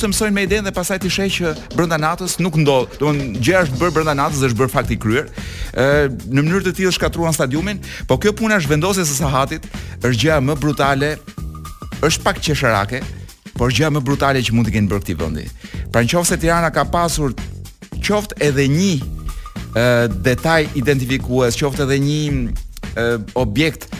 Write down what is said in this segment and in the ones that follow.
të mësojnë me idenë dhe pastaj ti sheh që brenda natës nuk ndodh. Do të thonë gjëja është bërë brenda natës dhe është bërë fakt i kryer. Ë në mënyrë të tillë shkatruan stadiumin, po kjo puna është zhvendosjes së Sahatit, është gjëja më brutale. Është pak qesharake, por gjëja më brutale që mund të kenë bërë këtij vendi. Pra nëse Tirana ka pasur qoftë edhe një ë detaj identifikues, qoftë edhe një ë objekt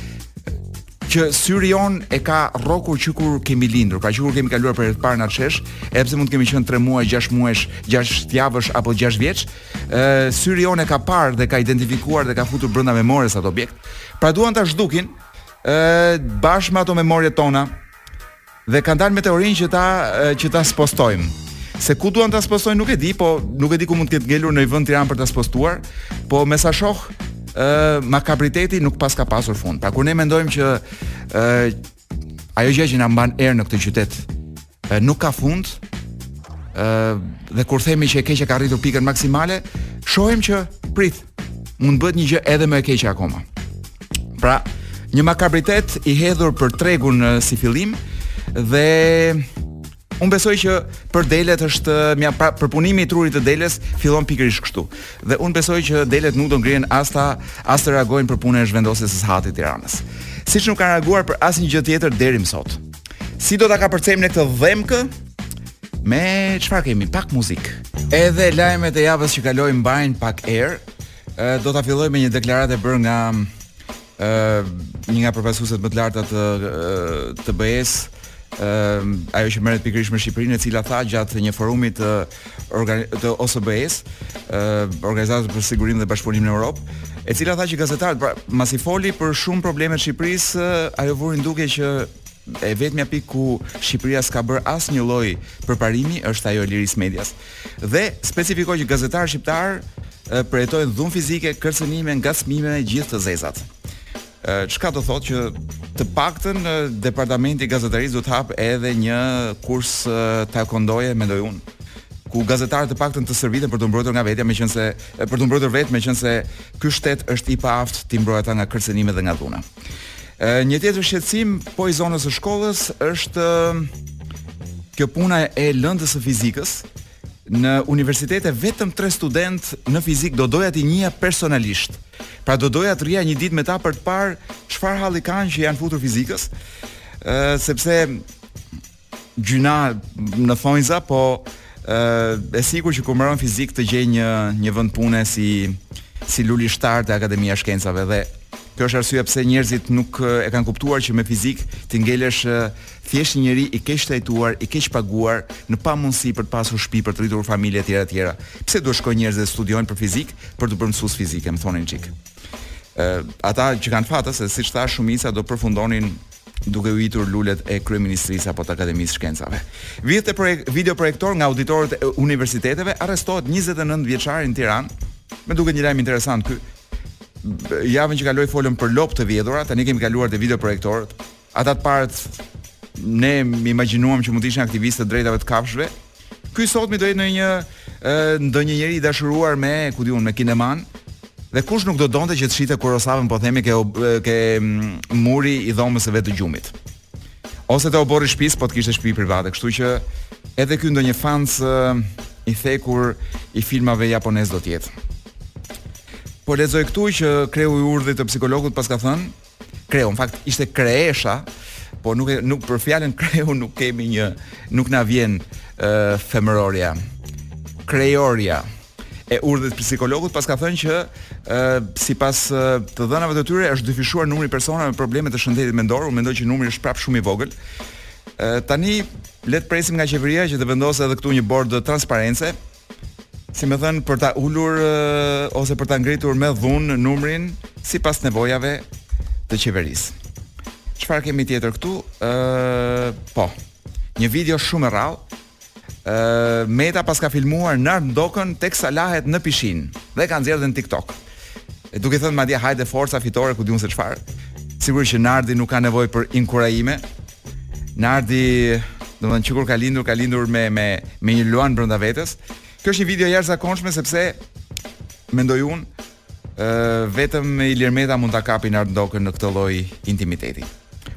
që syri jon e ka rrokur që kur kemi lindur, pra që kur kemi kaluar për herë të parë në atë shesh, edhe pse mund të kemi qenë 3 muajsh, 6 muajsh, 6 javësh apo 6 vjeç, ë syri jon e ka parë dhe ka identifikuar dhe ka futur brenda memories atë objekt. Pra duan ta zhdukin ë bashkë me ato memoriet tona, Dhe kanë dalë me teorinë që ta që ta spostojmë. Se ku duan ta spostojnë nuk e di, po nuk e di ku mund të ketë ngelur ndonjë vend në Tiranë për ta spostuar, po me sa shoh ë uh, makabriteti nuk paska pasur fund. Pra kur ne mendojmë që ë uh, ajo gjë që na mban erë në këtë qytet uh, nuk ka fund, ë uh, dhe kur themi që e keqja ka arritur pikën maksimale, shohim që prit, mund të bëhet një gjë edhe më e keqe akoma. Pra, një makabritet i hedhur për tregun si fillim dhe Unë besoj që për delet është mja pra, përpunimi i trurit të deles fillon pikërisht kështu. Dhe unë besoj që delet nuk do ngrihen as ta as të reagojnë për punën e zhvendosjes së Sahatit të Tiranës. Siç nuk kanë reaguar për asnjë gjë tjetër deri më sot. Si do ta kapërcejmë ne këtë dhembje? Me çfarë kemi, pak muzikë. Edhe lajmet e javës që kaloi mbajn pak erë. Do ta filloj me një deklaratë të bërë nga ë një nga përfaqësueset më të larta të të BE-s, ë ajo që merret pikërisht me Shqipërinë, e cila tha gjatë një forumi të organi të OSBE-s, ë Organizatës për Sigurinë dhe Bashkëpunimin në Evropë, e cila tha që gazetarët pra masi foli për shumë probleme të Shqipërisë, ajo vuri në dukje që e vetmja pikë ku Shqipëria s'ka bërë asnjë lloj përparimi është ajo e lirisë medias. Dhe specifikoi që gazetarët shqiptarë përjetojnë dhunë fizike, kërcënime, ngacmime, gjithë të zezat. Çka do thotë që të paktën departamenti i gazetarisë do të hapë edhe një kurs taekwondoje mendoj unë ku gazetarët të paktën të stërviten për t'u mbrojtur nga vetja meqense për t'u mbrojtur vetë meqense ky shtet është i paaftë t'i mbrojë ata nga kërcënimet dhe nga dhuna. Një tjetër shqetësim po i zonës së shkollës është kjo puna e lëndës së fizikës, Në universitete vetëm tre studentë në fizikë do doja t'i njihja personalisht. Pra do doja të rrija një ditë me ta për të parë çfarë halli kanë që janë futur fizikës. ë sepse gjynah në thonjza, po ë e sigurt që kur mbaron fizikë të gjejnë një një vend pune si si lulishtar te Akademia e Shkencave dhe kjo është arsyeja pse njerëzit nuk e kanë kuptuar që me fizikë ti ngelesh Thjesht një njeri i keqtrajtuar, i keqpaguar, në pamundësi për të pasur shtëpi, për të rritur familje etj etj. Pse duhet të shkojnë njerëzit dhe të studiojnë për fizikë, për t'u bërë mësues fizike, më thoni një çik. Ë, ata që kanë fat, ëh, se siç thashë, shumica do përfundonin duke ujitur lulet e kryeministrisë apo të Akademisë së Shkencave. Vidhte projekt, video projektorë nga auditoret e universiteteve arrestohet 29 vjeçari në Tiranë. Më duket një lajm interesant ky. Javën që kaloi folëm për lopë të vjedhura, tani kemi kaluar te video projektorët. Ata të parët ne imagjinuam që mund të ishin aktivistë të të drejtave të kafshëve. Ky i sotmi do jetë në një ndonjë njeri i dashuruar me, ku di unë, me kinemanë. Dhe kush nuk do donte që të shihte Kurosavën po themi ke ke mm, muri i dhomës së vet të gjumit. Ose te oborri i shtëpisë po të kishte shtëpi private, kështu që edhe ky ndonjë fans i thekur i filmave japonezë do të jetë. Po lexoj këtu që kreu i urdhrit të psikologut paska thënë Kreu, në fakt ishte krehesha, po nuk nuk për fjalën kreu nuk kemi një nuk na vjen uh, femërorja. Krejorja e urdhrit të psikologut paska thënë që uh, sipas uh, të dhënave të tyre është dyfishuar numri i personave me probleme të shëndetit mendor, unë mendoj që numri është prapë shumë i vogël. Uh, tani le të presim nga qeveria që të vendosë edhe këtu një bord transparence, si me thënë, për ta ulur ose për ta ngritur me dhunë numrin sipas nevojave të qeverisë. Çfarë kemi tjetër këtu? Ëh, po. Një video shumë e rrallë. Ëh, Meta paska filmuar Nard Ndokën teksa lahet në pishinë dhe e ka nxjerrë në TikTok. E duke thënë madje hajde forca fitore ku di unë se çfarë. Sigurisht që Nardi nuk ka nevojë për inkurajime, Nardi, domethënë që kur ka lindur, ka lindur me me me një luan brenda vetes. Kjo është një video e jashtëzakonshme sepse mendoj unë, ë vetëm Ilir Meta mund ta kapë Nard Ndokën në këtë lloj intimiteti.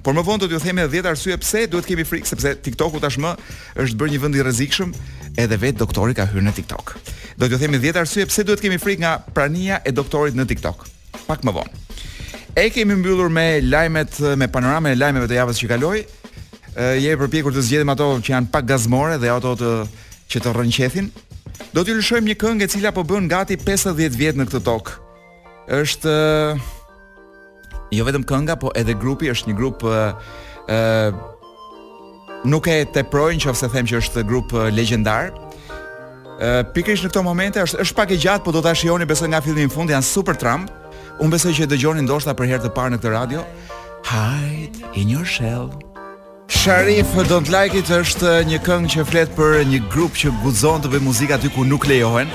Por më vonë do t'ju them edhe 10 arsye pse duhet kemi frikë sepse TikToku tashmë është bërë një vend i rrezikshëm, edhe vetë doktori ka hyrë në TikTok. Do t'ju themi 10 arsye pse duhet kemi frikë nga prania e doktorit në TikTok. Pak më vonë. E kemi mbyllur me lajmet me panoramën e lajmeve të javës që kaloi. Jemi përpjekur të zgjedhim ato që janë pak gazmore dhe ato të që të rrënqethin. Do t'ju lëshojmë një këngë e cila po bën gati 50 vjet në këtë tokë. Është jo vetëm kënga, po edhe grupi është një grup ë uh, Nuk e teproj në qoftë se them që është grup legjendar. Pikërisht në këto momente është është pak e gjatë, po do ta shijoni besoj nga fillimi në fund janë Supertramp. Unë besoj që e dëgjoni ndoshta për herë të parë në këtë radio. Hide in your shell. Sharif Don't Like It është një këngë që flet për një grup që guxon të bëjë muzikë aty ku nuk lejohen.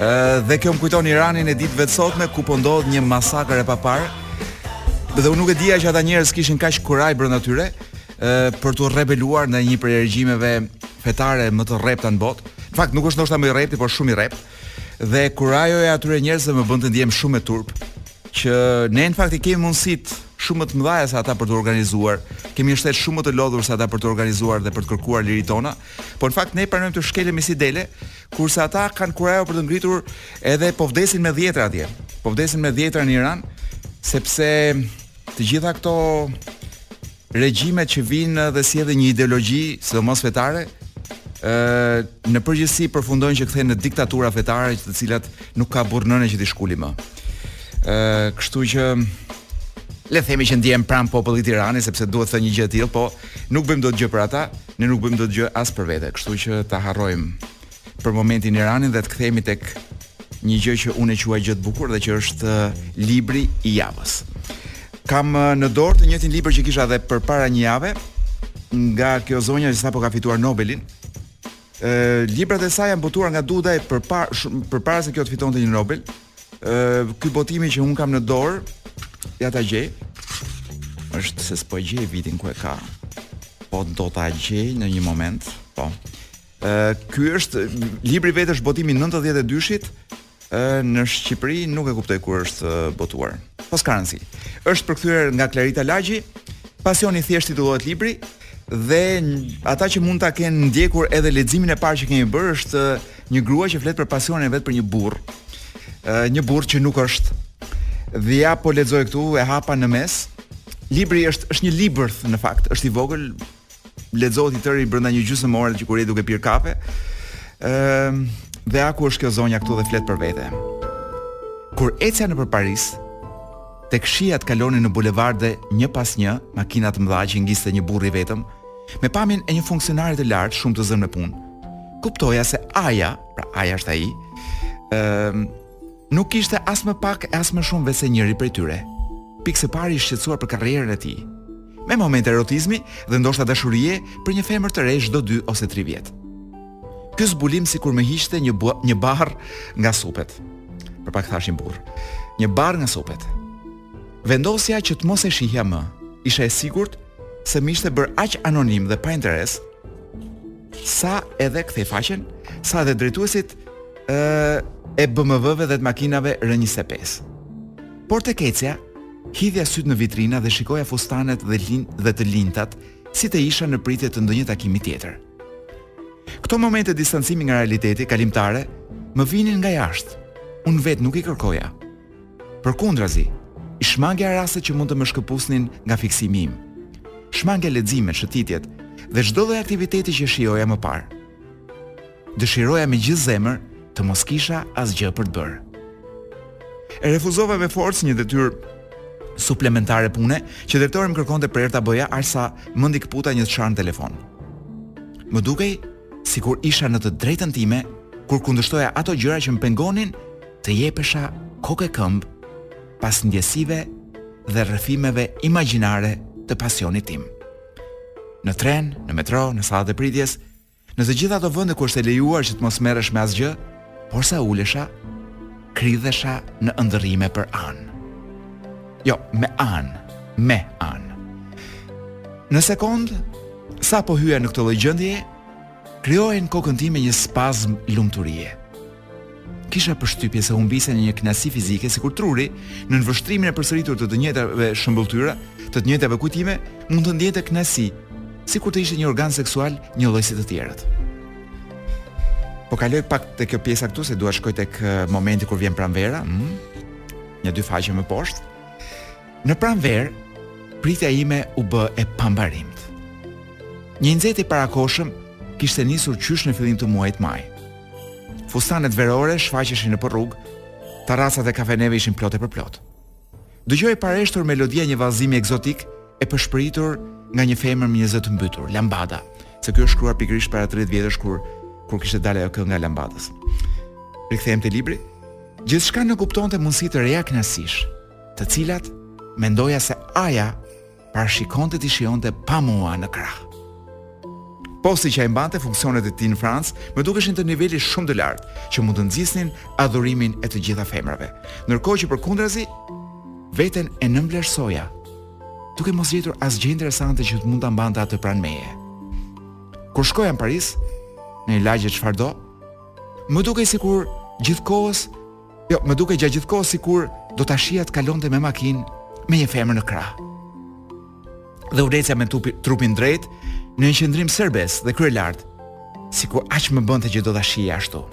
Ëh dhe kjo më kujton Iranin e ditëve të sotme ku po ndodh një masakër e paparë. Dhe unë nuk e dija që ata njerëz kishin kaq kurajë brenda tyre, për të rebeluar ndaj një prej regjimeve fetare më të rrepta në botë. Në fakt nuk është ndoshta më i rrepti, por shumë i rrept. Dhe kurajoja e atyre njerëzve më bën të ndiej shumë turp që ne në fakt i kemi mundësitë shumë më të mëdha se ata për t'u organizuar. Kemi një shtet shumë më të lodhur se ata për t'u organizuar dhe për të kërkuar lirinë tona, por në fakt ne pranojmë të shkelemi si dele, kurse ata kanë kurajo për t'u ngritur edhe po vdesin me dhjetra atje. Po vdesin me dhjetra në Iran, sepse të gjitha këto regjimet që vijnë dhe sjellin një ideologji, sidomos fetare, ë në përgjithësi përfundojnë që kthehen në diktatura fetare të cilat nuk ka burrë nënë që t'i shkulë më. ë kështu që le të themi që ndihem pranë popullit të Iranit sepse duhet thënë një gjë të tillë, po nuk bëjmë dot gjë për ata, ne nuk bëjmë dot gjë as për vete, kështu që ta harrojmë për momentin Iranin dhe të kthehemi tek një gjë që unë e quaj gjë të bukur dhe që është libri i javës. Kam në dorë të njëjtin libër që kisha edhe përpara një jave nga kjo zonja që sapo ka fituar Nobelin. Ë librat e saj janë botuar nga Dudaj përpara përpara se kjo të fitonte një Nobel. Ë ky botimi që unë kam në dorë, ja ta gjej. Është se s'po gjej vitin ku e ka. Po do ta gjej në një moment, po. Ë ky është libri vetë është botim i 92-shit, ë në Shqipëri nuk e kuptoj kur është botuar. Po s'ka rëndësi. Është përkthyer nga Klarita Lagji, Pasion i thjeshtë titullohet libri dhe ata që mund ta kenë ndjekur edhe leximin e parë që kemi bërë është një grua që flet për pasionin e vet për një burr. Ë një burrë që nuk është. Dhe ja po lexoj këtu e hapa në mes. Libri është është një libër në fakt, është i vogël, lexohet i tëri brenda një gjysmë ore që kur je duke pirë kafe. Ëm dhe aq është kjo zonja këtu dhe flet për vete. Kur ecja nëpër Paris, tek shihja të kalonin në bulevarde një pas një makina të mëdha që i ngiste një burrë i vetëm, me pamjen e një funksionari të lartë shumë të zënë me punë. Kuptoja se A-ja, pra A-ja është ai, ëm Nuk ishte as më pak e as më shumë veçse njëri prej tyre. Pikë së pari i shqetësuar për karrierën e tij, me momente erotizmi dhe ndoshta dashurie për një femër të re çdo dy ose tri vjet. Ky zbulim sikur më hiqte një një barrë nga supet. Për pak thashë burrë. Një barrë nga supet. Vendosja që të mos e shihja më. Isha e sigurt se më ishte bërë aq anonim dhe pa interes, Sa edhe kthej faqen, sa edhe drejtuesit e, e BMW-ve dhe të makinave R25. Por tek ecja, hidhja sytë në vitrina dhe shikoja fustanet dhe, lin, dhe të linjtat, si të isha në pritje të ndonjë takimi tjetër. Këto momente distancimi nga realiteti kalimtare më vinin nga jashtë. Unë vetë nuk i kërkoja. Përkundrazi, i shmangja rastet që mund të më shkëpusnin nga fiksimi im. Shmangja leximet, shëtitjet dhe çdo lloj aktiviteti që shijoja më parë. Dëshiroja me gjithë zemër të mos kisha asgjë për të bërë. E refuzova me forcë një detyrë suplementare pune që drejtori më kërkonte prerë ta bëja aq sa mend i këputa një të sharë në telefon. Më dukej sikur isha në të drejtën time kur kundërshtoja ato gjëra që më pengonin Të jepesha kokë e këmbë pas ndjesive dhe rrëfimeve imagjinare të pasionit tim. Në tren, në metro, në sallat e pritjes, në të gjitha ato vende ku është e lejuar që të mos merresh me asgjë, por sa ulesha, kridhesha në ëndërrime për A-në. Jo, me A-në, me A-në. Në sekondë, sapo hyja në këtë lloj gjendje, krijohej në kokën time një spazmë lumturie. Kisha përshtypjen se humbisja në një kënaqësi fizike sikur truri, nën vështrimin e përsëritur të të njëjtave shëmbëlltyra, të të njëjtave kujtime, mund të ndjente kënaqësi, sikur të ishte një organ seksual njëlloj si të tjerët. Po kaloj pak te kjo pjesa këtu se dua të shkoj tek eh, momenti kur vjen pranvera, mm, një dy faqe më poshtë. Në pranverë, pritja ime u bë e pambarimtë. Një i nxehtë i parakohshëm kishte nisur qysh në fillim të muajit maj. Fustanet verore shfaqeshin nëpër rrugë, tarracat e kafeneve ishin plot e përplot. Dëgjohej pareshtur melodia e një vallëzimi ekzotik e pëshpëritur nga një femër me një zë të mbytur, lambada, se ky është shkruar pikërisht para 30 vjetësh kur kur kishte dalë ajo kënga e lambadës. Rikthehem te libri. Gjithçka nënkuptonte mundësi të reja kënaqësish, të cilat mendoja se A-ja parashikonte t'i shijonte pa mua në krah. Posti që ai mbante funksionet e tij në Francë, më dukeshin të një niveli shumë të lartë, që mund të nxisnin adhurimin e të gjitha femrave. Ndërkohë që përkundrazi veten e nënvlerësoja, duke mos gjetur asgjë interesante që të mund ta mbante atë pranë meje. Kur shkoja në Paris, në një lagje çfarëdo, më dukej sikur gjithkohës Jo, më dukej gjatë gjithë kohës sikur do ta shihja të kalonte me makinë me një femër në krah. Dhe unë ecja me tupi, trupin drejt në një qëndrim serbes dhe kryelartë, sikur aq më bënte që do ta shihja ashtu.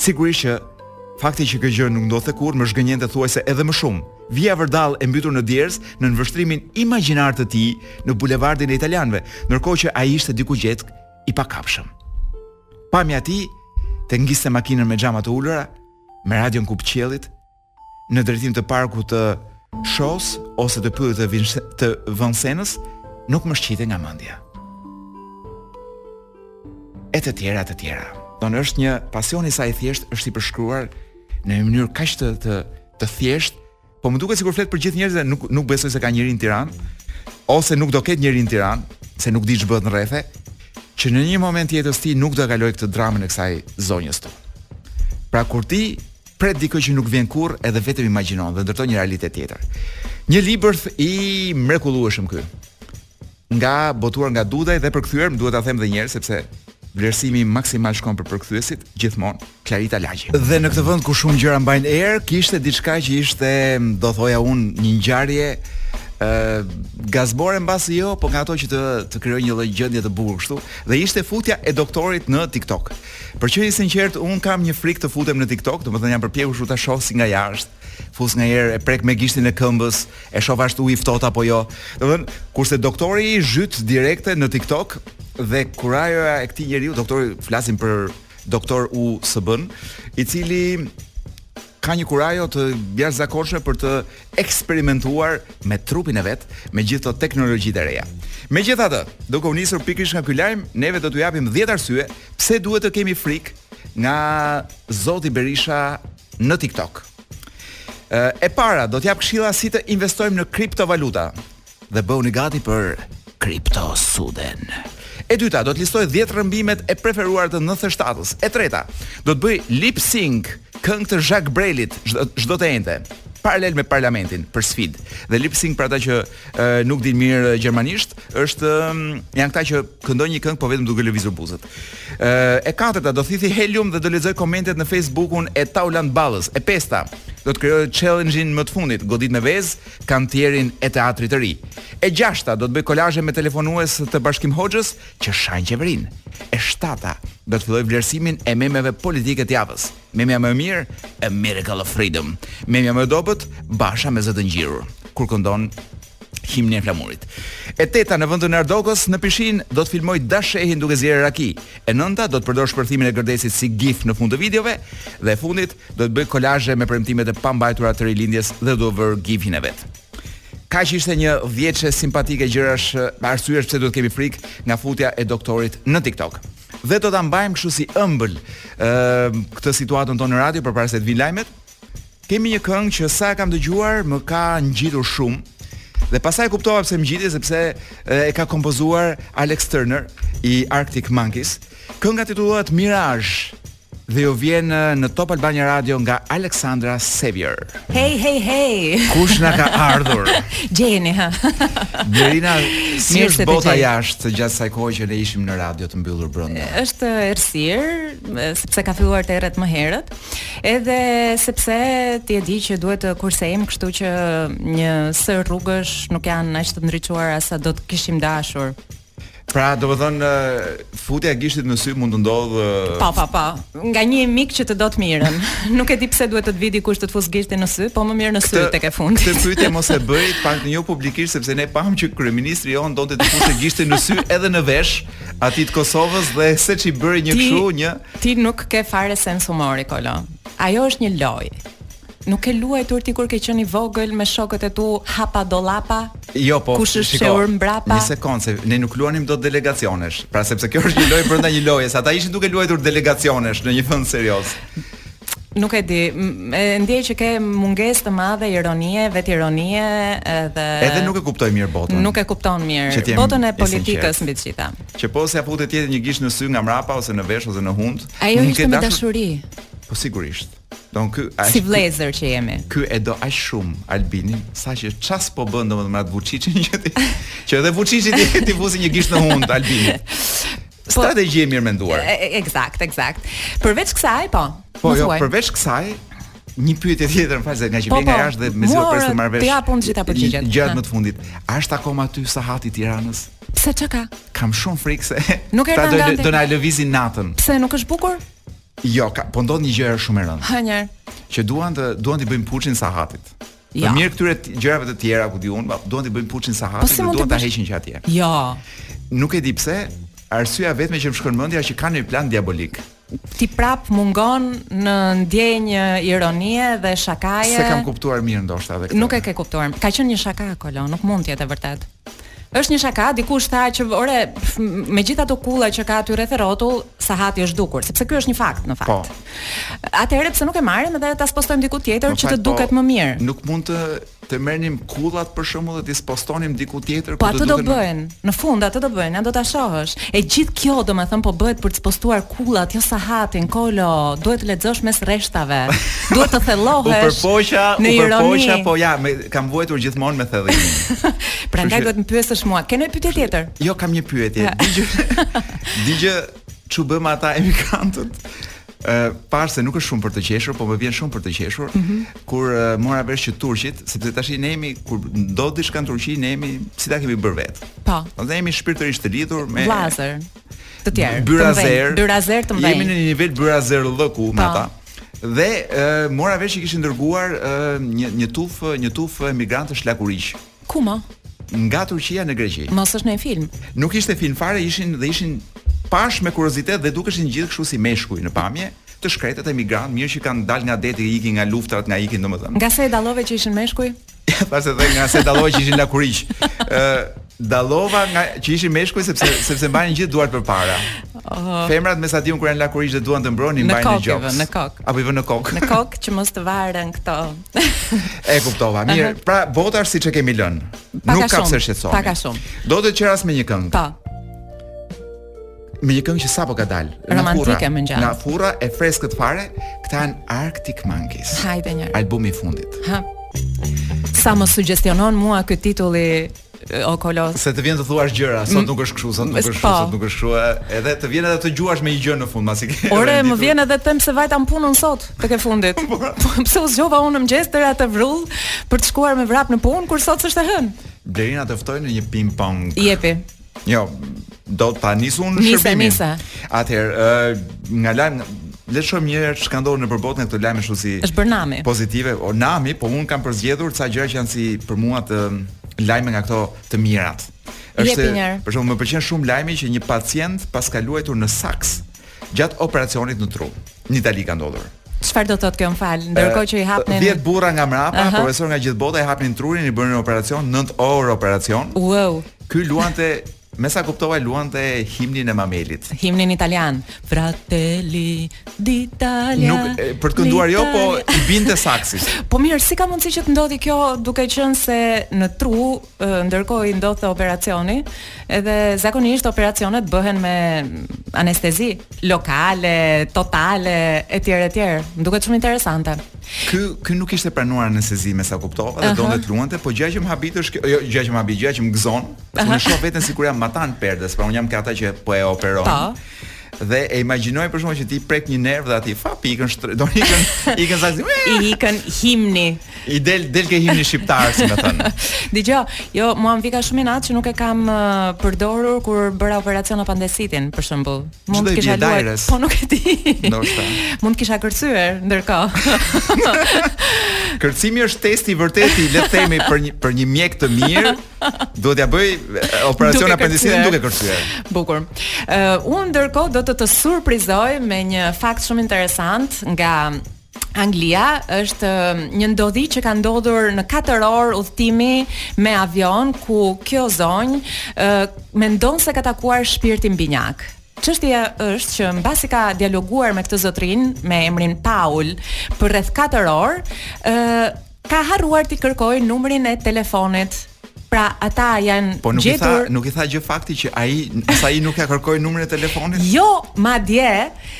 Sigurisht që fakti që kjo gjë nuk ndodhte kurrë më zhgënjente thuajse edhe më shumë. Vija vërdallë e mbytur në djersë nën vështrimin imagjinar të tij në bulevardin e italianëve, ndërkohë që ai ishte diku gjetkë i pakapshëm. Pamja e tij te ngiste makinën me xhama të ulura, me radion kup qiellit, në drejtim të parkut të Shos ose të pyllit të, Vinse, të Vënsenës, nuk më shqitej nga mendja. E të tjera, të tjera. Domethënë është një pasion i saj i thjeshtë, është i përshkruar në një mënyrë kaq të të, të thjeshtë Po më duket sikur flet për gjithë njerëzit, nuk nuk besoj se ka njeri në Tiranë ose nuk do ketë njeri në Tiranë, se nuk di ç'bëhet në rrethe, që në një moment të jetës tij nuk do e kaloj këtë dramën e kësaj zonjës këtu. Pra kur ti pret dikë që nuk vjen kurrë, edhe vetëm imagjinon dhe ndërton një realitet tjetër. Një libër i mrekullueshëm ky. nga botuar nga Dudaj dhe përkthyer, më duhet ta them edhe një herë sepse vlerësimi maksimal shkon për përkthyesit gjithmonë Klarita Lagji. Dhe në këtë vend ku shumë gjëra mbajnë erë, kishte diçka që ishte, do thoja unë, një ngjarje ë uh, gazbore mbase jo, po nga ato që të të krijojnë një lloj gjendje të bukur kështu, dhe ishte futja e doktorit në TikTok. Për qenë i sinqert, un kam një frikë të futem në TikTok, domethënë jam përpjekur kështu ta shoh si nga jashtë, fus nganjëherë e prek me gishtin e këmbës, e shoh a është uji ftohtë apo jo. Domethënë, kurse doktori u zhyt direkt në TikTok dhe kurajoja e këtij njeriu, doktori flasim për doktor USB-n, i cili ka një kurajo të jashtëzakonshme për të eksperimentuar me trupin e vet me gjithë këto teknologjitë e reja. Megjithatë, duke u nisur pikërisht nga ky lajm, neve do t'ju japim 10 arsye pse duhet të kemi frikë nga Zoti Berisha në TikTok. E para, do të jap këshilla si të investojmë në kriptovaluta dhe bëhuni gati për Crypto Suden. E dyta, do të listoj 10 rrëmbimet e preferuara të 97-s. E treta, do të bëj lip sync këngë të Zhak Brelit çdo të enjte paralel me parlamentin për sfidë dhe lip sync për ata që ë nuk din mirë gjermanisht, është janë këta që këndojnë një këngë po vetëm duke lëvizur buzët. ë e katërta do thithi helium dhe do lexoj komentet në Facebookun e Taulant Ballës. E pesta do të krijojë challenge-in më të fundit, godit me vezë, kantierin e teatrit të ri. E gjashta do të bëj kolazhe me telefonues të Bashkim Hoxhës që shajnë qeverinë. E shtata do të filloj vlerësimin e memeve politike të javës. Memja më e mirë, A Miracle of Freedom. Memja më e dobët, Basha me zë të ngjirur, kur këndon himnin e flamurit. E teta në vendin e Ardokës në pishinë do të filmoj Dash Shehin duke zier raki. E nënta do të përdor shpërthimin e Gërdecit si gif në fund të videove dhe e fundit do të bëj kolazhe me premtimet e pambajtura të Rilindjes dhe do vër gifin e vet. Kaq ishte një dhjetëshe simpatike gjërash, arsyesh pse duhet kemi frikë nga futja e doktorit në TikTok. Dhe do ta mbajmë kështu si ëmbël këtë situatën tonë në radio përpara se të vijnë lajmet. Kemi një këngë që sa e kam dëgjuar më ka ngjitur shumë. Dhe pastaj kuptova pse më ngjiti sepse e ka kompozuar Alex Turner i Arctic Monkeys. Kënga titullohet Mirage. Dhe ju vjen në Top Albania Radio nga Alexandra Savior. Hey hey hey. Kush na ka ardhur? Xheni, ha. Blerina, si është bota jashtë gjatë kësaj kohe që ne ishim në radio të mbyllur brenda? Është errësirë, sepse ka filluar të erret më herët. Edhe sepse ti e di që duhet të kursejmë, kështu që një sërë rrugësh nuk janë aq të ndriçuara sa do të kishim dashur. Pra, domethënë futja e gishtit në sy mund të ndodhë Po, po, po. Nga një mik që të do të mirën. Nuk e di pse duhet të të vijë dikush të të fusë gishtin në sy, po më mirë në sy tek e fundit. Këtë pyetje mos e bëj, të paktën jo publikisht sepse ne pamë që kryeministri jonë donte të fuste gishtin në sy edhe në vesh atij të Kosovës dhe seç i bëri një kështu, një Ti nuk ke fare sens humori, Kolo. Ajo është një lojë. Nuk ke luajtur ti kur ke qenë i vogël me shokët e tu hapa dollapa? Jo, po. Kush është fshehur mbrapa? Një sekond, se ne nuk luanim dot delegacionesh. Pra sepse kjo është një lojë brenda një loje, se ata ishin duke luajtur delegacionesh në një vend serioz. Nuk e di, e ndjej që ke mungesë të madhe ironie, vetironie edhe Edhe nuk e kuptoj mirë botën. Nuk e kupton mirë botën e politikës mbi të gjitha. Që po s'ia fut tjetrit një gisht në sy nga mrapa ose në vesh ose në hundë. Ajo ishte me dashuri. Po sigurisht. Domethënë ai si vëllezër që jemi. Ky e do aq shumë Albinin, saqë ça s'po bën domethënë me atë Vuçiçin që ti që edhe Vuçiçi t'i t'i fusë një gisht në hundë Albinit. Po, Strategji e mirëmenduar. Eksakt, eksakt. Përveç kësaj, po. Po, jo, përveç kësaj, një pyetje tjetër më fal se ngaqë po, vjen nga jashtë dhe mezi po pres të marr vesh. Ti apo unë gjithë përgjigjet. Lajmet më të fundit, a është akoma aty Sahati i Tiranës? Pse çka? Kam shumë frikë se nuk e kanë. Do ta lëvizin natën. Pse nuk është bukur? Jo, ka, po ndodh një gjë shumë e rëndë. Ha një. Që duan t'i duan t'i bëjnë puçin sahatit. Jo. Ja. Mirë këtyre gjërave të tjera ku diun, po, duan t'i bëjnë puçin sahatit po, si dhe duan ta heqin që atje. Jo. Nuk e di pse, arsyeja e vetme që më shkon mendja që kanë një plan diabolik. Ti prapë mungon në ndjenjë ironie dhe shakaje. S'e kam kuptuar mirë ndoshta edhe këtë. Nuk e ke kuptuar. Ka qenë një shaka, Kolo, nuk mund të jetë e vërtetë. Është një shaka, dikush tha që ore, me gjithë ato kulla që ka aty rreth rrotull, sahati është zhdukur, sepse ky është një fakt në fakt. Po. Atëherë pse nuk e marrim dhe ta spostojmë diku tjetër që të po, duket më mirë? Nuk mund t'i merrnim kullat për shembull dhe t'i spostonim diku tjetër po ku do të duhen. Po atë do bëjnë. Në fund atë do bëjnë, atë do ta shohësh. E gjithë kjo domethënë po bëhet për të spostuar kullat, jo sahatin, Kolo, duhet të lexosh mes rreshtave. Duhet të thellohesh. U përpoqa, u përpoqa, po ja, me kam vuajtur gjithmonë me thellimin. Prandaj duhet të më pyesësh mua, ke ndonjë pyetje tjetër? Jo, kam një pyetje. Dëgjo, ç'u bë me ata emigrantët? Uh, para se nuk është shumë për të qeshur, po më vjen shumë për të qeshur, mm -hmm. kur uh, mora vesh që Turqit, sepse tash ne jemi, kur ndodh diçka në Turqi, ne jemi, si ta kemi bërë vetë. Po. Po, ne jemi shpirtërisht të lidhur me... Vëllezër, të tjerë. Byrazer. Byrazer të mëdhenj. Jemi në një nivel byrazerllëku me po. ata. Dhe e, mora vesh që kishin dërguar e, një një tuf një tuf emigrantësh lakuriq. Ku ma? Nga Turqia në Greqi. Mos është ndonjë film. Nuk ishte film fare, ishin dhe ishin, pashë me kuriozitet dhe dukeshin gjithë kështu si meshkuj në pamje, të shkretët emigrantë, mirë që kanë dalë nga deti, ikin nga luftrat, nga ikin domethënë. Nga se e dallove që ishin meshkuj? Thashë nga se dallove që ishin lakuriq. Ë dallova nga që ishin meshkuj sepse sepse mbanin gjithë duart përpara. Oh. Femrat me sa di unë kur janë lakuriq dhe duan të mbrojnë, i mbajnë në gjoks. Në kokë, Apo i vënë në kokë. Në kokë që mos të varen këto. e kuptova. Mirë, pra bota është siç e kemi lënë. Nuk ka pse shqetësohemi. Pak a shumë. Do të të qeras me një këngë. Po. me një këngë që sapo ka dalë. Romantike më ngjan. Nga furra e freskët fare, këta janë Arctic Monkeys. Hajde një. Albumi i fundit. Ha. Sa më sugjestionon mua ky titulli o Kolo. Se të vjen të thuash gjëra, sot nuk është kështu, sot nuk është kështu, po. sot nuk është kështu, edhe të vjen edhe të gjuash me një gjë në fund, pasi ke. Ore, më vjen edhe të them se s'vajta në punë sot, tek e fundit. Po. Po, pse u zgjova unë në mëngjes tërë atë vrull për të shkuar me vrap në punë kur sot s'është e hënë. Blerina të ftoj në një ping pong. Jepi. Jo, do ta nis unë shërbimin. Nisa, nisa. Atëherë, nga lajm le të shohim një herë çka ndodh nëpër botë nga këto lajme kështu si është bërë nami. Pozitive, o nami, po unë kam përzgjedhur ca gjëra që janë si për mua, lajme nga këto të mirat. Për shembull më pëlqen shumë lajmi që një pacient pas ka luajtur në saks Gjatë operacionit në tru, në Itali ka ndodhur. Çfarë do të thotë kjo më fal? Ndërkohë që i hapnin 10 burra nga mrapa, uh -huh. profesorë nga gjithë bota i hapnin trurin, i bënin operacion 9 orë operacion. Wow. Ky luante Me sa kuptova luante himnin e Mamelit. Himnin italian. Fratelli d'Italia. Nuk, për të kënduar jo, po i binte saksit. po mirë, si ka mundësi që të ndodhë kjo duke qenë se në tru ndërkohë i ndodhte operacioni, edhe zakonisht operacionet bëhen me anestezi lokale, totale etj etj. Më duket shumë interesante. Ky ky nuk kishte pranuar anestezi me sa kuptova, dhe donte të luante, po gjëja që më habit është kjo, jo gjëja që më habit, gjëja që më gëzon, unë shoh veten sikur jam matan perdes, pra unë jam te ata që po e operojnë. Po. dhe e imagjinoj për shkakun që ti prek një nerv dhe aty fa pikën shtr... do ikën ikën sa i ikën himni i del del ke himni shqiptar si më thon dëgjoj jo mua më vjen ka shumë inat që nuk e kam uh, përdorur kur bëra operacion apandesitin për shembull mund të kisha luajtur po nuk e di ndoshta mund të kisha kërcyer ndërkohë kërcimi është testi i vërtetë i le të themi për një për një mjek të mirë Duhet t'ia bëj operacion apandesitin duke kërcyer. Bukur. Uh, unë ndërkohë do të të surprizoj me një fakt shumë interesant nga Anglia është um, një ndodhi që ka ndodhur në 4 orë udhëtimi me avion ku kjo zonjë uh, mendon se ka takuar shpirtin binjak. Çështja është që mbasi ka dialoguar me këtë zotrin me emrin Paul për rreth 4 orë, ë uh, Ka harruar t'i kërkojë numrin e telefonit. Pra ata janë po nuk gjetur. Po nuk i tha gjë fakti që ai as ai nuk ia kërkoi numrin e telefonit. Jo, madje,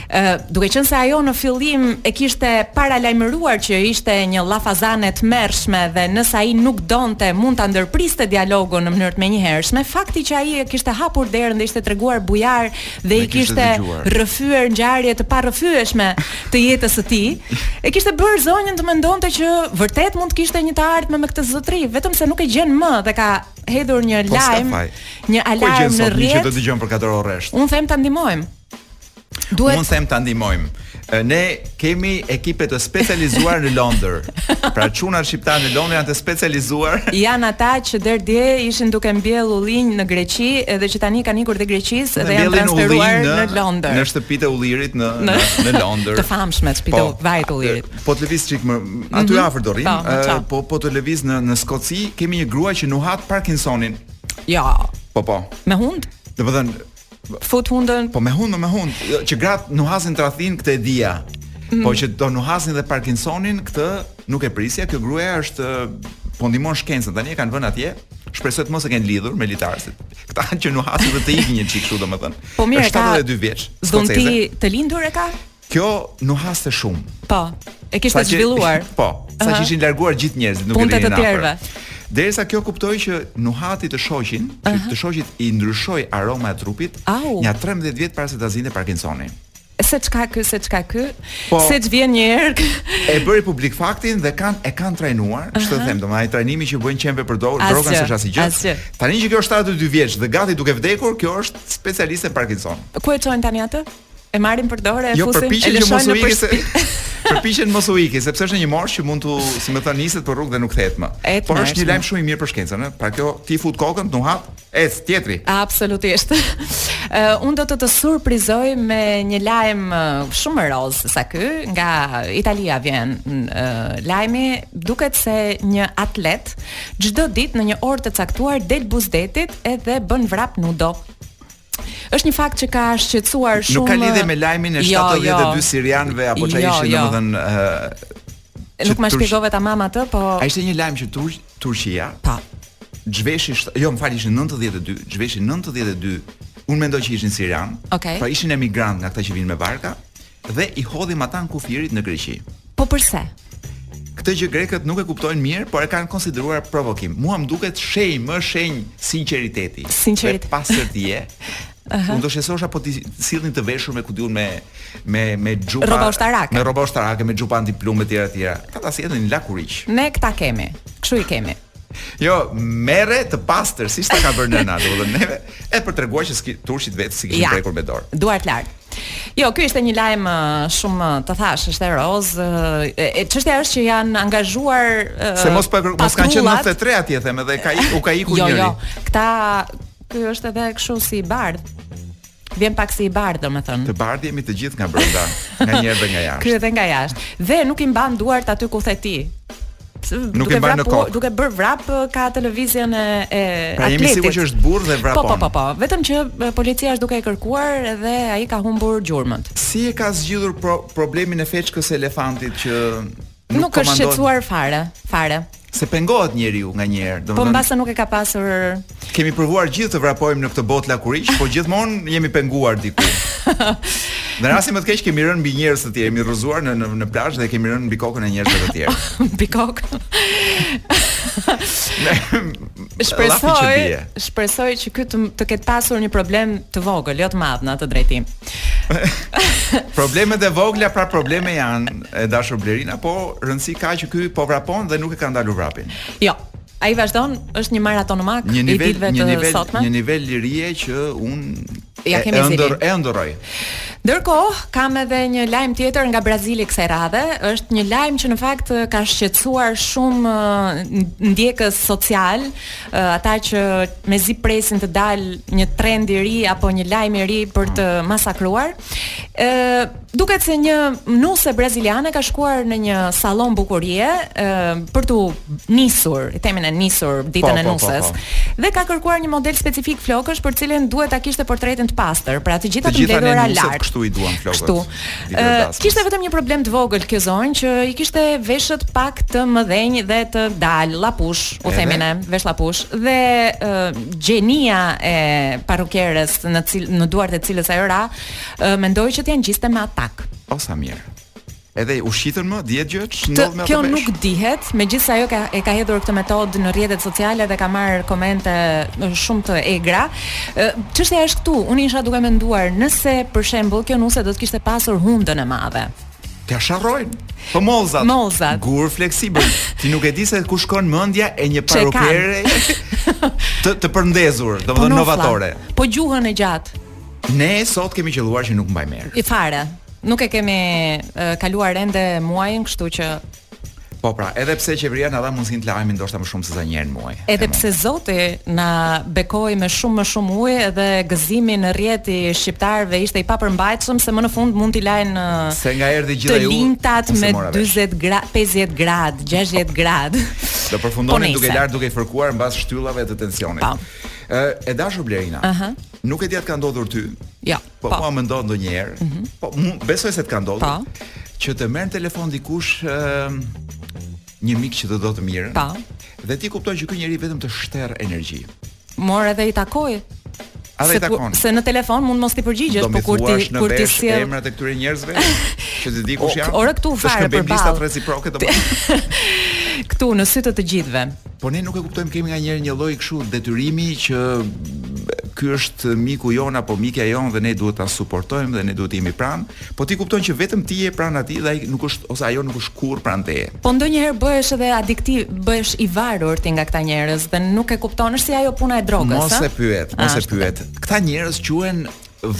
ë duke qenë se ajo në fillim e kishte paralajmëruar që ishte një llafazane e tmerrshme dhe nëse ai nuk donte mund ta ndërpriste dialogun në mënyrë të menjëhershme, fakti që ai e kishte hapur derën dhe ishte treguar bujar dhe i kishte rrëfyer ngjarje të parrëfyeshme të jetës së tij, e kishte bërë zonjën të mendonte që vërtet mund të kishte një të ardhme me këtë zotri, vetëm se nuk e gjen më dhe ka hedhur një po, lajm, një po, alarm në rrjet. Po që do të dëgjojmë për katër orë rresht. Unë them ta ndihmojmë. Duhet Unë them ta ndihmojmë. Ne kemi ekipe të specializuar në Londër. Pra çunat shqiptarë në Londër janë të specializuar. Janë ata që deri dje ishin duke mbjellë ullinj në Greqi dhe që tani kanë ikur prej Greqisë dhe janë transferuar në, në Londër. Në shtëpitë e ullirit në në, në Londër. Të famshme shtëpitë po, e vajit të ullirit. Po të lëvizim çik më aty mhm. afër do rrim. Po, po, po të lëvizim në në Skoci kemi një grua që nuhat Parkinsonin. Jo. Po po. Me hund? Do të thënë Fut hundën. Po me hundë, me hundë, jo, që gratë nuhasin tradhtinë këtë e dija. Mm. Po që do nuhasnin dhe Parkinsonin këtë nuk e prisja, kjo gruaja është po ndihmon shkencën tani e kanë vënë atje. Shpresoj të mos e kenë lidhur me litar si. Këta që nuhasin dhe të ikin një çik kështu domethënë. Po mirë, është 72 vjeç. Dhunti të lindur e ka? Kjo nuhaste shumë. Po. E kishte zhvilluar. Po, sa që ishin larguar gjithë njerëzit, nuk i rrinin afër. Punët e të tjerëve. Derisa kjo kuptoi që nuhati të shoqin, që të shoqit i ndryshoi aroma e trupit, nja 13 vjet para se ta zinte Parkinsoni. Seç ka ky, seç ka ky? Po, seç vjen një erë? e bëri publik faktin dhe kanë e kanë trajnuar, ç'të uh -huh. them, domethënë trajnimi që u bën qenve për drogën, drogën s'është asgjë. gjë. Tani që kjo është 72 vjeç dhe gati duke vdekur, kjo është specialiste Parkinson. Ku e çojnë tani atë? e marrin për dorë e jo, fusin e lëshojnë në për shpi. Përpiqen mos u ikin, sepse është një moshë që mund të, si me thënë, niset për rrugë dhe nuk kthehet më. Por është një lajm shumë i mirë për shkencën, ëh. Pra kjo ti fut kokën, nuk hap, ec tjetri. Absolutisht. Uh, unë do të të surprizoj me një lajm shumë rozë se ky, nga Italia vjen uh, lajmi, duket se një atlet çdo ditë në një orë të caktuar del buzë detit edhe bën vrap nudo. Është një fakt që ka shqetësuar shumë. Nuk ka lidhje me lajmin e 72 jo, jo. sirianëve apo çfarë jo, ishin, jo. domethënë, ë Nuk ma shpjegove tamam atë, po A ishte një lajm që Tur Turqia? Po. Zhveshi, jo, më fal, ishin 92, zhveshi 92. Unë mendoj që ishin sirianë. Okay. Pra ishin emigrantë nga këta që vijnë me barka. Dhe i hodhën ata në kufirin me Greqinë. Po përse? Këtë gjë grekët nuk e kuptojnë mirë, por e kanë konsideruar provokim. Mua më duket shenjë, më shenjë sinqeriteti. Sinqerit. Pastërtie. Unë do shqetësohesha po t'i sillnin të veshur me ku di unë me me me xhupa rroba ushtarake. Me rroba ushtarake, me xhupa antiplumb etj etj. Këta s'i, janë lakuriq. Ne këta kemi. Kështu i kemi. Jo, merre të pastër, siç ta ka bërë nëna, domethënë neve, e për treguar që turqit vetë s'i kishin ja, prekur me dorë. Duart lart. Jo, ky ishte një lajm shumë të thashë, është rozë. E çështja është që janë angazhuar Se mos pa, mos kanë qenë 93 atje them edhe ka u ka ikur jo, njëri. Jo, jo. Këta ky është edhe kështu si i bardhë. Vjen pak si i bardhë, domethënë. Të bardhë jemi të gjithë nga brenda, nganjëherë dhe nga jashtë. Ky edhe nga jashtë. Dhe nuk i mban duart aty ku the ti. Nuk e mban në kokë. Duke bërë vrap ka të lëvizjen e e pra, atletit. Pra jemi sigurisht që është burrë dhe vrapon. Po po po po, vetëm që policia është duke e kërkuar dhe ai ka humbur gjurmët. Si e ka zgjidhur pro problemin e feçkës së elefantit që nuk, nuk është shqetësuar fare, fare. Se pengohet njeriu nganjëherë, domethënë. Po mbase nuk e ka pasur Kemi provuar gjithë të vrapojmë në këtë botë lakuriq, por gjithmonë jemi penguar diku. Në rastin më të keq kemi rënë mbi njerëz të tjerë, jemi rrëzuar në në, në plazh dhe kemi rënë mbi kokën e njerëzve të tjerë. mbi kokë. shpresoj, shpresoj që ky të, të ketë pasur një problem të vogël, jo të madh në atë drejtim. Problemet e vogla prapë probleme janë e dashur Blerina, po rëndësi ka që ky po vrapon dhe nuk e ka ndalur vrapin. Jo, Ai vazhdon, është një maratonomak, një nivel, i ditëve të nivel, sotme. Një nivel lirie që unë ia kam ëndërr, e ëndërroj. Ndërkohë, kam edhe një lajm tjetër nga Brazili kësaj radhe. Është një lajm që në fakt ka shqetësuar shumë ndjekës socialë, ata që mezi presin të dalë një trend i ri apo një lajm i ri për të masakruar. Ë duket se një nuse braziliane ka shkuar në një sallon bukurie ë për t'u nisur, i themin e nisur ditën po, e po, po, nuses. Po, po. Dhe ka kërkuar një model specifik flokësh për të cilën duhet ta kishte portretin të pastër, pra të gjitha të mbledhura lart. Kështu i duan flokët. Kështu. Ë kishte vetëm një problem të vogël kjo zonjë që i kishte veshët pak të mëdhenj dhe të dalë, llapush, u themi ne, veshllapush dhe ë gjenia e parukieres se në cil, në duart e cilës ajo ra, uh, mendoi që t'ia ngjiste me atak. O sa mirë. Edhe u shqitën më, dihet gjë, ç'ndodh me atë. Kjo nuk dihet, megjithëse ajo ka e ka hedhur këtë metodë në rrjetet sociale dhe ka marrë komente shumë të egra. Çështja është këtu, unë isha duke menduar nëse për shembull kjo nuse do të kishte pasur hundën e madhe. T'ia sharrojnë. Po mollëzat. Mollëzat. Gur fleksibël. Ti nuk e di se ku shkon mendja e një parukiere të të përndezur, po domethënë novatore. Po gjuhën e gjatë. Ne sot kemi qëlluar që nuk mbajmë erë. Hiç fare. Nuk e kemi uh, kaluar ende muajin, kështu që Po pra, edhe pse qeveria na dha mundësinë të lahemi ndoshta më shumë se sa një herë në muaj. Edhe pse Zoti na bekoi me shumë më shumë ujë dhe gëzimi në rrjet i shqiptarëve ishte i papërmbajtshëm se më në fund mund t'i lajnë në Se nga erdhi gjithë ajo. Të linjtat me 40 grad, 50 grad, 60 grad. Do përfundonin po duke larë duke i fërkuar mbas shtyllave të tensionit. Po. Ë e dashur Blerina. Aha. Nuk e di a të ka ndodhur ty. Jo. Po, po. mua më ndodh ndonjëherë. Mm -hmm. Po, mu, besoj se të ka ndodhur. Po. Që të merr në telefon dikush ë një mik që të do të mirën. Po. Dhe ti kupton që ky njeri vetëm të shter energji. Mor edhe i takoj. A dhe i takon. Se në telefon mund mos t'i përgjigjesh, po kur ti kur ti si emrat e këtyre njerëzve që ti di kush janë. Ore këtu fare përballë. Të shkëmbejmë listat reciproke të Këtu në sy të të gjithëve. Po ne nuk e kuptojmë kemi nganjëherë një lloj kështu detyrimi që ky është miku jonë apo mikja jonë dhe ne duhet ta suportojmë dhe ne duhet të jemi pranë, po ti kupton që vetëm ti je pranë atij dhe ai nuk është ose ajo nuk është kurrë pranë teje. Po ndonjëherë bëhesh edhe adiktiv, bëhesh i varur ti nga këta njerëz dhe nuk e kupton, është si ajo puna e drogës, Mos e pyet, mos e pyet. Këta njerëz quhen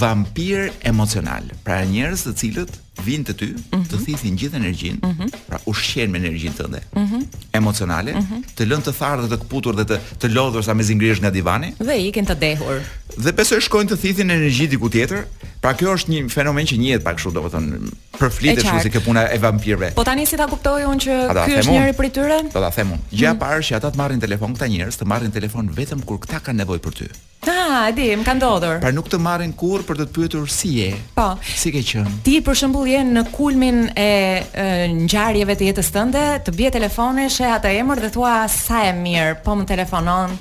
vampirë emocionalë. Pra njerëz të cilët vijnë te ty, mm -hmm. të mhm. thithin gjithë energjinë, mm -hmm. pra ushqehen me energjinë tënde. Mm -hmm. Emocionale, mm -hmm. të lënë të tharë dhe të këputur dhe të të lodhur sa mezi ngrihesh nga divani. Dhe ikin të dehur. Dhe besoj shkojnë të thithin energji diku tjetër. Pra ky është një fenomen që njihet pak kështu, domethënë përflitet kështu si kjo puna e vampirëve. Po tani si ta kuptoj unë që ky është njëri prej tyre? Po ta them unë. Gjëja e mhm. parë që ata të marrin në telefon këta njerëz, të marrin në telefon vetëm kur këta kanë nevojë për ty. Haa, e di, më ka ndodhur. Pra nuk të marrin kurrë për të të pyetur si je. Po. Si ke qenë? Ti për shembull je në kulmin e, e ngjarjeve të jetës tënde, të bie telefoni, sheh atë emër dhe thua sa e mirë, po më telefonon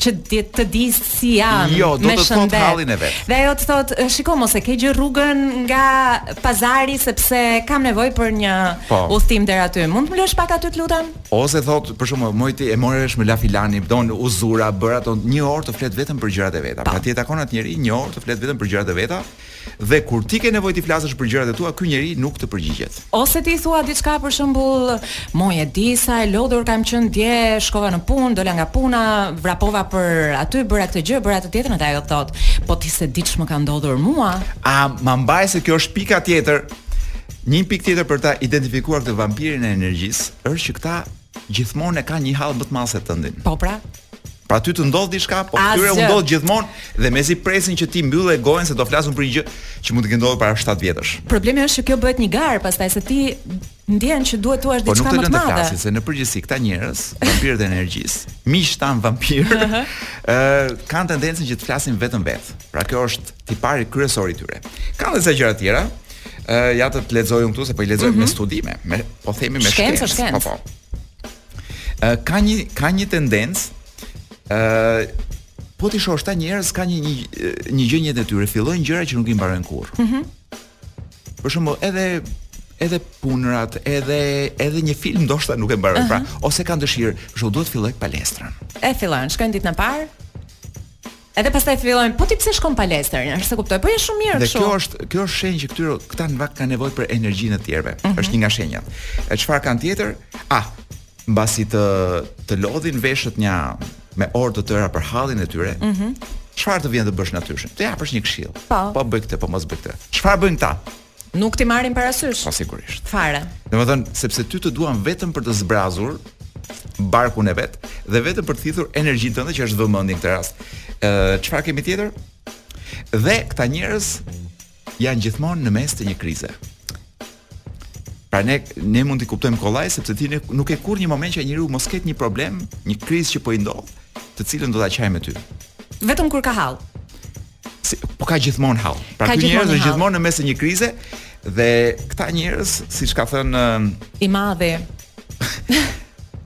që të di, të dijë si jam. Jo, do të thotë hallin e vet. Dhe ajo të thotë, shiko mos e ke gjë rrugën nga pazari sepse kam nevojë për një po. udhtim deri aty. Mund të më lësh pak aty të lutem? Ose thotë, për shembull, moj ti e more vesh më la filani, don u zura, bëra ato një orë të flet vetëm për gjërat e veta. Pra ti e takon atë njeri një orë të flet vetëm për gjërat e veta dhe kur ti ke nevojë të flasësh për gjërat e tua, ky njeri nuk të përgjigjet. Ose ti i thua diçka për shembull, moj e di sa e lodhur kam qenë dje, shkova në punë, dola nga puna, vrapova për aty, bëra këtë gjë, bëra atë tjetrën dhe ajo thotë, po ti s'e di ç'më ka ndodhur mua. Ama mbaje se kjo është pika tjetër. Një pikë tjetër për ta identifikuar këtë vampirin e energjisë është që këta gjithmonë e kanë një hall më të madh se tëndin. Po pra, Pra ty të ndodh diçka, po Asgjë. këtyre u ndodh gjithmonë dhe mezi presin që ti ta mbyllësh gojën se do flasin për një gjë që mund të ketë ndodhur para 7 vjetësh. problemi është që kjo bëhet një garë, pastaj se ti ndjen që duhet të thuash Po nuk diçka të më të lënë të madhe. flasin se në përgjithësi këta njerëz, vampirët e energjisë, miqtë tanë vampirë, ë kanë tendencën që të flasin vetëm vetë. Pra kjo është tipari kryesor i tyre. Ka edhe disa gjëra të tjera. Ë uh, ja të, të lexoj unë këtu se po i lexoj mm -hmm. me mhm. studime, meqë po themi me shkencë, shkencë. Po po. Ë uh, ka një ka një tendencë ë uh, po t'i shohësh këta njerëz ka një një një gjë në jetën e tyre, fillojnë gjëra që nuk i mbarojnë kurrë. Mhm. Mm për shembull, edhe edhe punërat, edhe edhe një film ndoshta nuk e mbarojnë, uh -huh. pra ose kanë dëshirë, për shembull duhet të filloj palestrën. E fillojnë, shkojnë ditën e parë. Edhe pastaj fillojnë, po ti pse shkon palestër? Ja, s'e kuptoj, po je shumë mirë kështu. Dhe kjo është, kjo është shenjë që këtyre këta në fakt kanë nevojë për energjinë e të tjerëve. Mm -hmm. Është një nga shenjat. E çfarë kanë tjetër? Ah, mbasi të të lodhin veshët me orë të tëra për hallin e tyre. Mhm. Mm çfarë të vjen të bësh natyrshëm? Të japësh një këshillë. Po, po bëj këtë, po mos bëj këtë. Çfarë bëjnë këta? Nuk t'i marrin parasysh. Po sigurisht. Fare. Domethënë, sepse ty të duan vetëm për të zbrazur barkun e vet dhe vetëm për të thithur energjinë tënde që është vëmendje në këtë rast. Ë, çfarë kemi tjetër? Dhe këta njerëz janë gjithmonë në mes të një krize. Pra ne ne mund t'i kuptojmë kollaj sepse ti nuk ke kurrë një moment që ky njeriu mos ketë një problem, një krizë që po i ndodh, të cilën do ta qajë me ty. Vetëm kur ka hall. Si, po, ka gjithmonë hall. Pra ky njeri është gjithmonë në mes të një krize dhe këta njerëz, siç ka thënë i madhi.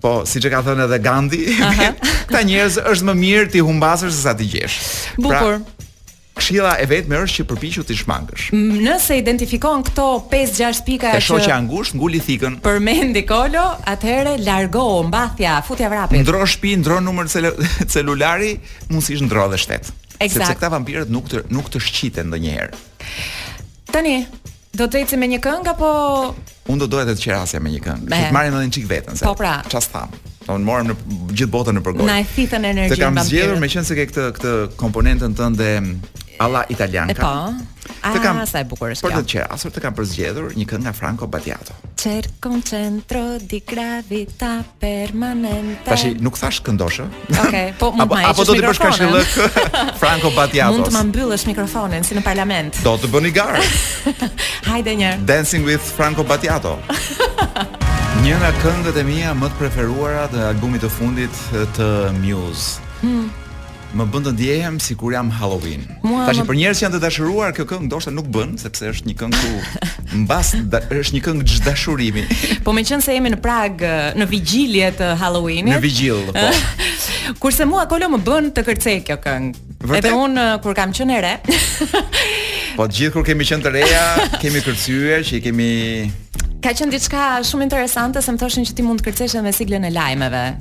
po, siç e ka thënë edhe Gandhi, këta njerëz është më mirë t'i humbasësh se sa t'i gjesh. Pra, Bukur. Pra, këshilla e vetme është që përpiqu t'i shmangësh. Nëse identifikon këto 5-6 pika që shoqja e ngushtë nguli thikën. Përmendi Kolo, atëherë largohu, mbathja, futja vrapit. Ndro shtëpi, ndro numër celulari, mundësisht ndro dhe shtet. Exact. Sepse këta vampirët nuk të nuk të shqiten ndonjëherë. Tani do të ecim me një këngë apo Unë do doja të të qerasja me një këngë. Të marrim edhe një çik vetën se. Po pra. Çfarë tham? I morëm gjithë botën nëpër gojë. Na e thithën energjinë. Të kam zgjedhur meqenëse ke këtë këtë komponentën tënde alla italianka. Po. Të kam ah, sa e bukur është. Për të qerasur të kam përzgjedhur një këngë nga Franco Battiato. Cerco un centro di gravità permanente. Tashi nuk thashë të këndosh, ë? Okej, po mund të Apo do të bësh karshillëk Franco Battiatos. Mund të ma mbyllësh mikrofonin si në parlament. Do të bëni garë. Hajde një. Dancing with Franco Battiato. Një nga këngët e mia më të preferuara të albumit të fundit të Muse. Hmm. Më bën të ndjehem sikur jam Halloween. Tashi për njerëz që janë të dashuruar kjo këngë ndoshta nuk bën sepse është një këngë ku mbas da, është një këngë çdashurimi. Po meqense jemi në prag në vigjilje të Halloweenit. Në vigjill, po. Kurse mua kolo më bën të kërcej kjo këngë. Vërtet? Edhe unë kur kam qenë e re. po të gjitha kur kemi qenë të reja, kemi kërcyer që i kemi Ka qenë diçka shumë interesante se më thoshin që ti mund të kërcesh edhe me siglën e lajmeve.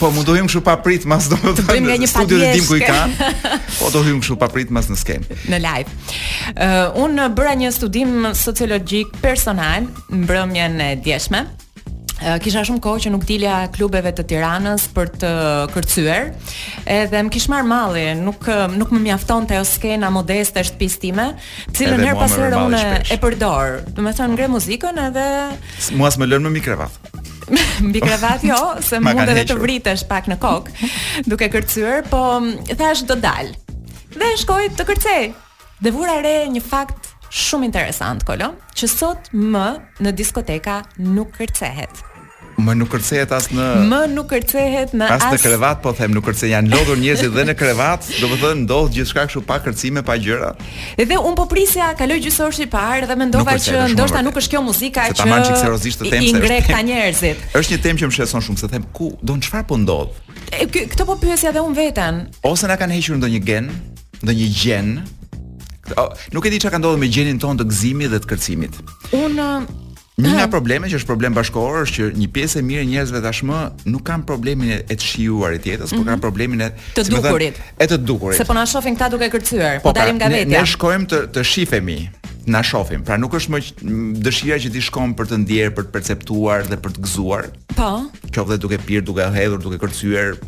Po mund të hyjmë kështu papritmas do të them në studio të dim ku i ka. Po do hyjmë kështu papritmas në skenë. Në live. Ë uh, un bëra një studim sociologjik personal mbrëmjen e djeshme. Uh, kisha shumë kohë që nuk dilja klubeve të Tiranës për të kërcyer. Edhe më kish marr malli, nuk nuk më mjaftonte ajo skena modeste e shtëpisë time, të cilën herë pas herë unë e përdor. Domethënë ngre muzikën edhe mua s'më lënë më mbi krevat. mbi krevat jo, se mund edhe të vritesh pak në kokë, duke kërcyer, po thash do dal. Dhe shkoj të kërcej. Dhe vura re një fakt shumë interesant, Kolo, që sot më në diskoteka nuk kërcehet. Më nuk kërcehet as në Më nuk kërcehet në as, as në krevat, po them, nuk kërcehet janë lodhur njerëzit dhe në krevat, domethënë ndodh gjithçka kështu pa kërcime, pa gjëra. Edhe unë po prisja, kaloi gjysmëori i parë dhe mendova që ndoshta nuk është kjo muzika që i ngre këta njerëzit. Është një temë që më shqetëson shumë, se them ku, domethënë çfarë po ndodh. Këtë po pyesja edhe unë veten. Ose na kanë hequr ndonjë gen, ndonjë gjen. Nuk e di çka ka ndodhur me gjenin tonë të gëzimit dhe të kërcimit. Unë Një nga problemet që është problem bashkëkohor është që një pjesë e mirë e njerëzve tashmë nuk kanë problemin e të shijuarit të jetës, mm -hmm. por kanë mhm. problemin e të dukurit. Thënë, e të dukurit. Se po na shohin këta duke kërcyer, po, po pra, dalim nga vetja. Ne, ne shkojmë të të shifemi, na shofin. Pra nuk është më dëshira që ti shkon për të ndjerë, për të perceptuar dhe për të gëzuar. Po. Qoftë duke pirë, duke hedhur, duke kërcyer,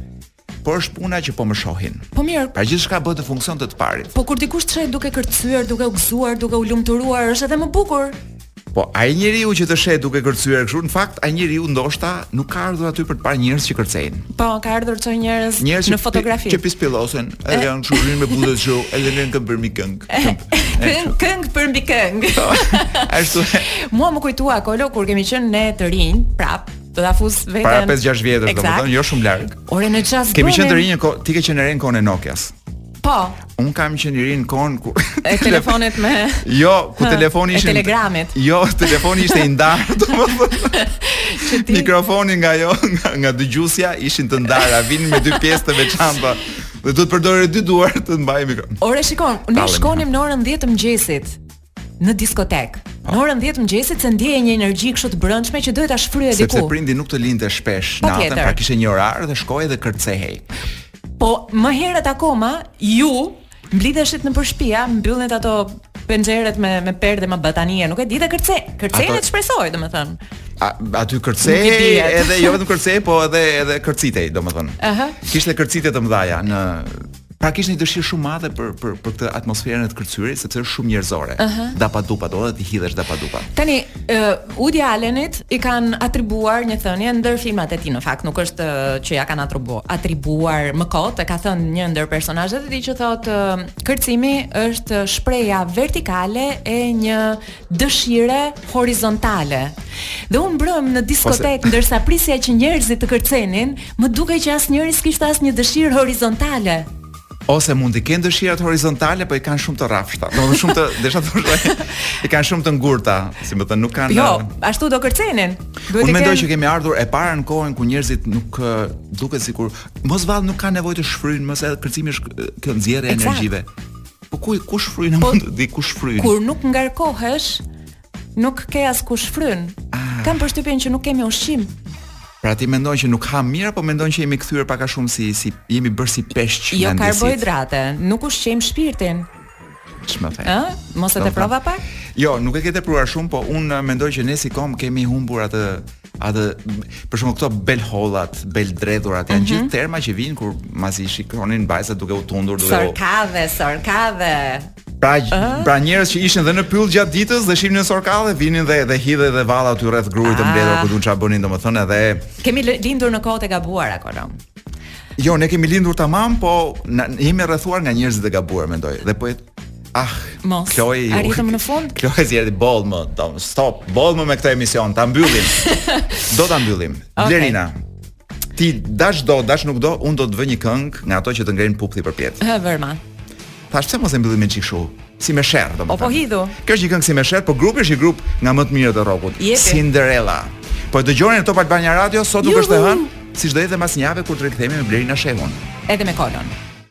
Po është puna që po më shohin. Po mirë. Pra gjithçka bëhet në funksion të të parit. Po kur dikush të sheh duke kërcyer, duke u gëzuar, duke u lumturuar, është edhe më bukur. Po ai njeriu që të sheh duke kërcyer kështu, në fakt ai njeriu ndoshta nuk ka ardhur aty për të parë njerëz që kërcejnë. Po ka ardhur të shohë njerëz, njerëz në fotografi. Që pispilosen, edhe janë kështu rrin me buzë çu, edhe vënë këmbë përmbi këmbë. Këmbë këmbë përmbi këmbë. Po, ashtu. Mua më kujtua kolo kur kemi qenë ne të rinj, prap, Do ta fus veten. Para 5-6 vjetësh, domethënë, jo shumë larg. Ore një çast. Kemi qenë të rinj, ti ke qenë i ri në kohën e Nokia-s. Po. Un kam qenë i ri në kohën kur telefonat me Jo, ku telefoni ishte telegramit. Jo, telefoni ishte i ndarë, domethënë. Mikrofoni nga jo, nga, nga dëgjusja ishin të ndara, vinin me dy pjesë të veçanta. Dhe duhet të përdorje dy duar të mbaje mikrofonin. Ore shikon, ne shkonim në orën 10 të mëngjesit. në diskotek. Po. Në orën 10 mëngjesit se ndjeje një energji kështu të brendshme që duhet ta shfryje diku. Sepse prindi nuk të linte shpesh po natën, pra kishte një orar dhe shkohej dhe kërcehej. Po më herët akoma ju mblidheshit nëpër shpia, mbyllnit ato penxheret me me perde me batanie, nuk e di dhe kërce, kërcen ato... e shpresoj, domethënë. A aty kërcehej edhe jo vetëm kërcehej, po edhe edhe kërcitej, domethënë. Ëh. Kishte kërcitje të mëdha në Pra kish një dëshirë shumë të madhe për për për këtë atmosferën e të kërcyerit, sepse është shumë njerëzore. Uh -huh. Dapa dupa do të hidhesh dapa dupa. Tani, uh, Udi Alenit i kanë atribuar një thënie ndër filmat e tij në fakt, nuk është uh, që ja kanë atribuar më kot, e ka thënë një ndër personazhet e tij që thotë uh, kërcimi është shprehja vertikale e një dëshire horizontale. Dhe unë mbrëm në diskotek ndërsa prisja që njerëzit të kërcenin, më dukej që asnjëri s'kishte asnjë dëshirë horizontale. Ose mund të kenë dëshirat horizontale, po i kanë shumë të rrafshta. Domethënë shumë të, desha të thosha, i kanë shumë të ngurta, si me thënë, nuk kanë Jo, ashtu do kërcenin. Duhet Unë mendoj që kemi ardhur e para në kohën ku njerëzit nuk duket sikur mos vallë nuk kanë nevojë të shfryjnë, mos edhe kërcimi është kjo nxjerrje e energjive. Po ku, ku shfryjnë po, mund të di ku shfryjnë. Kur nuk ngarkohesh, nuk ke as ku shfryn. Ah. Kam përshtypjen që nuk kemi ushqim. Pra ti mendon që nuk hamë mirë apo mendon që jemi kthyer pak a shumë si si jemi bërë si peshq jo, në Jo karbohidrate, nuk ushqejmë shpirtin. Ç'më the? Ë? Mos e teprova pak? Jo, nuk e ke tepruar shumë, po un mendoj që ne si komb kemi humbur atë Atë për shkak këto belhollat, beldredhurat janë mm -hmm. gjithë terma që vijnë kur masi shikonin vajzat duke u tundur, duke u sorkadhe, sorkadhe. Pra, uh -huh. pra njerëz që ishin dhe në pyll gjatë ditës dhe shihnin sorkadhe, vinin dhe dhe hidhej edhe vallja aty rreth grurit të mbledhur ah. ku di unë çfarë bënin domethënë edhe Kemi lindur në kohët e gabuara Klo. Jo, ne kemi lindur tamam, po na, jemi rrethuar nga njerëzit e gabuar mendoj. Dhe po Ah, Mos. Klo, arritëm në fund. Klo si erdhi boll më, dom, stop, boll më me këtë emision, ta mbyllim. do ta mbyllim. Okay. Blerina. Ti dash do, dash nuk do, unë do të vë një këngë nga ato që të ngrenë pupthi përpjetë. Hë, vërma. Thashë pse mos e mbyllim një çik kështu? Si me sherr, domethënë. Po po hidhu. Kjo është një këngë si me sherr, po grupi është një grup nga më të mirët e rockut. Cinderella. Po dëgjoni në Top Albania Radio, sot duke është e hënë, siç do jetë mbas një javë kur të rikthehemi me Blerina Shehun. Edhe me Klon.